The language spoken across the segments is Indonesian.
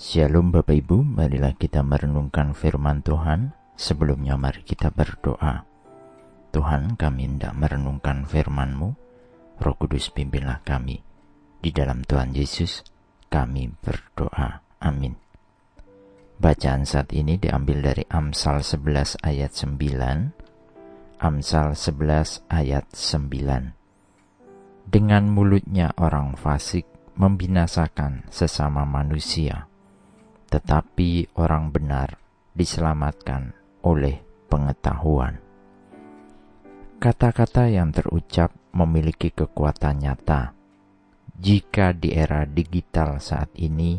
Shalom Bapak Ibu, marilah kita merenungkan firman Tuhan. Sebelumnya mari kita berdoa. Tuhan kami hendak merenungkan firman-Mu, Roh Kudus pimpinlah kami. Di dalam Tuhan Yesus kami berdoa. Amin. Bacaan saat ini diambil dari Amsal 11 ayat 9. Amsal 11 ayat 9. Dengan mulutnya orang fasik membinasakan sesama manusia tetapi orang benar diselamatkan oleh pengetahuan. Kata-kata yang terucap memiliki kekuatan nyata. Jika di era digital saat ini,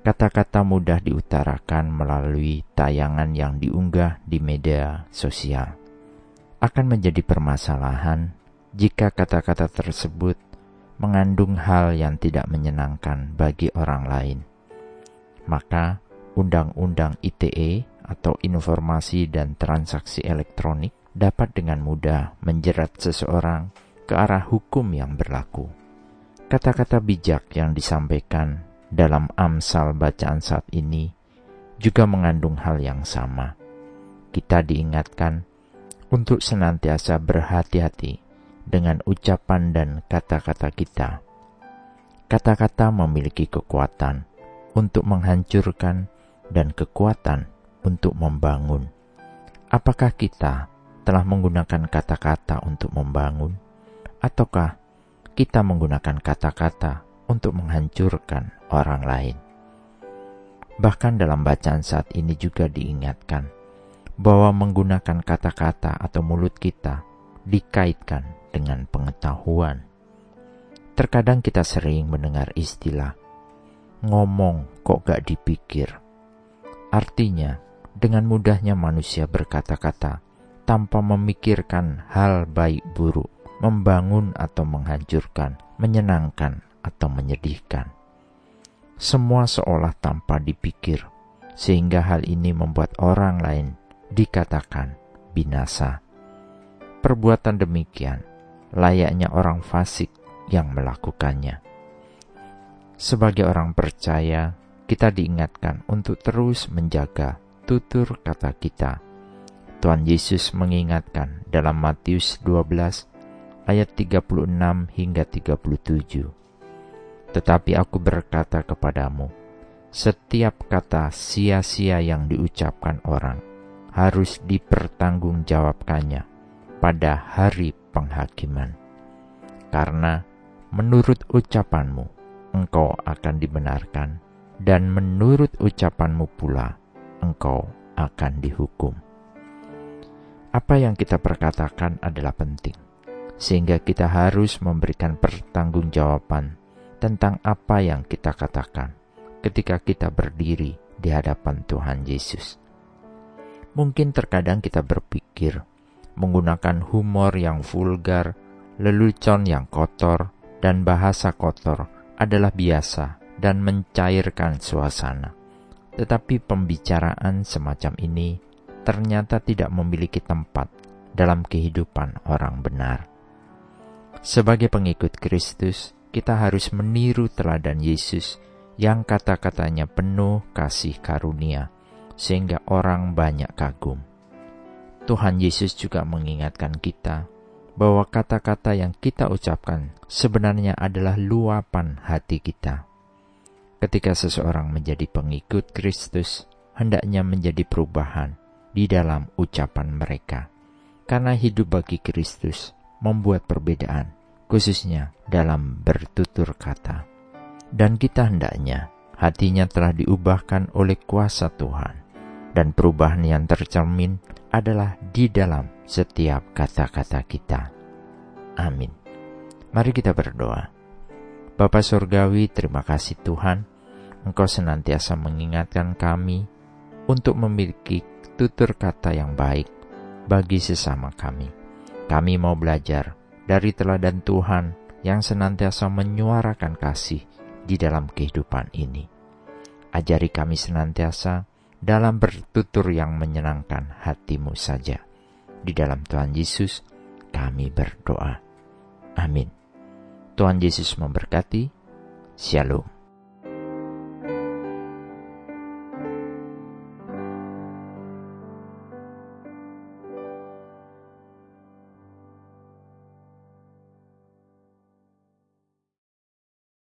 kata-kata mudah diutarakan melalui tayangan yang diunggah di media sosial. Akan menjadi permasalahan jika kata-kata tersebut mengandung hal yang tidak menyenangkan bagi orang lain maka Undang-Undang ITE atau Informasi dan Transaksi Elektronik dapat dengan mudah menjerat seseorang ke arah hukum yang berlaku. Kata-kata bijak yang disampaikan dalam Amsal bacaan saat ini juga mengandung hal yang sama. Kita diingatkan untuk senantiasa berhati-hati dengan ucapan dan kata-kata kita. Kata-kata memiliki kekuatan untuk menghancurkan dan kekuatan untuk membangun. Apakah kita telah menggunakan kata-kata untuk membangun, ataukah kita menggunakan kata-kata untuk menghancurkan orang lain? Bahkan dalam bacaan saat ini juga diingatkan bahwa menggunakan kata-kata atau mulut kita dikaitkan dengan pengetahuan. Terkadang kita sering mendengar istilah ngomong kok gak dipikir. Artinya, dengan mudahnya manusia berkata-kata tanpa memikirkan hal baik buruk, membangun atau menghancurkan, menyenangkan atau menyedihkan. Semua seolah tanpa dipikir, sehingga hal ini membuat orang lain dikatakan binasa. Perbuatan demikian layaknya orang fasik yang melakukannya. Sebagai orang percaya, kita diingatkan untuk terus menjaga tutur kata kita. Tuhan Yesus mengingatkan dalam Matius 12 ayat 36 hingga 37. Tetapi aku berkata kepadamu, setiap kata sia-sia yang diucapkan orang harus dipertanggungjawabkannya pada hari penghakiman. Karena menurut ucapanmu, engkau akan dibenarkan, dan menurut ucapanmu pula engkau akan dihukum. Apa yang kita perkatakan adalah penting, sehingga kita harus memberikan pertanggungjawaban tentang apa yang kita katakan ketika kita berdiri di hadapan Tuhan Yesus. Mungkin terkadang kita berpikir menggunakan humor yang vulgar, lelucon yang kotor, dan bahasa kotor adalah biasa dan mencairkan suasana. Tetapi pembicaraan semacam ini ternyata tidak memiliki tempat dalam kehidupan orang benar. Sebagai pengikut Kristus, kita harus meniru teladan Yesus yang kata-katanya penuh kasih karunia, sehingga orang banyak kagum. Tuhan Yesus juga mengingatkan kita bahwa kata-kata yang kita ucapkan sebenarnya adalah luapan hati kita. Ketika seseorang menjadi pengikut Kristus, hendaknya menjadi perubahan di dalam ucapan mereka. Karena hidup bagi Kristus membuat perbedaan, khususnya dalam bertutur kata. Dan kita hendaknya hatinya telah diubahkan oleh kuasa Tuhan, dan perubahan yang tercermin adalah di dalam setiap kata-kata kita. Amin. Mari kita berdoa. Bapa Surgawi, terima kasih Tuhan, Engkau senantiasa mengingatkan kami untuk memiliki tutur kata yang baik bagi sesama kami. Kami mau belajar dari teladan Tuhan yang senantiasa menyuarakan kasih di dalam kehidupan ini. Ajari kami senantiasa dalam bertutur yang menyenangkan hatimu saja. Di dalam Tuhan Yesus kami berdoa. Amin. Tuhan Yesus memberkati. Shalom.